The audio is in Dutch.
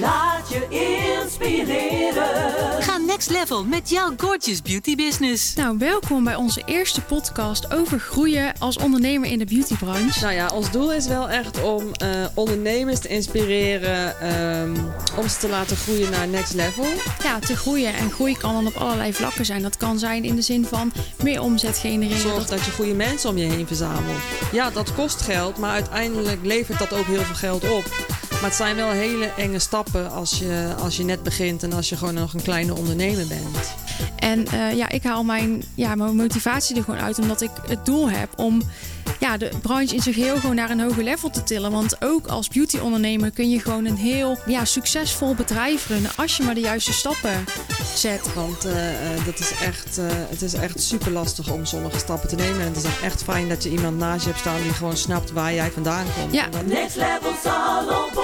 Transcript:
Laat je inspireren. Ga next level met jouw Gorgeous Beauty business. Nou, welkom bij onze eerste podcast over groeien als ondernemer in de beautybranche. Nou ja, ons doel is wel echt om eh, ondernemers te inspireren, ehm, om ze te laten groeien naar next level. Ja, te groeien. En groei kan dan op allerlei vlakken zijn. Dat kan zijn in de zin van meer omzet genereren. Zorg Dat- dat je goede mensen om je heen verzamelt. Ja, dat kost geld, maar uiteindelijk levert dat ook heel veel geld op. Maar het zijn wel hele enge stappen als je, als je net begint en als je gewoon nog een kleine ondernemer bent. En eh, ja, ik haal mijn, ja, mijn motivatie er gewoon uit omdat ik het doel heb om ja, de branche in zijn geheel gewoon naar een hoger level te tillen. Want ook als beauty-ondernemer kun je gewoon een heel ja, succesvol bedrijf runnen als je maar de juiste stappen zet. Want eh, eh, dat is echt, eh, het is echt super lastig om sommige stappen te nemen. En het is echt fijn dat je iemand naast je hebt staan die gewoon snapt waar jij vandaan komt. Ja. Next Level Salon.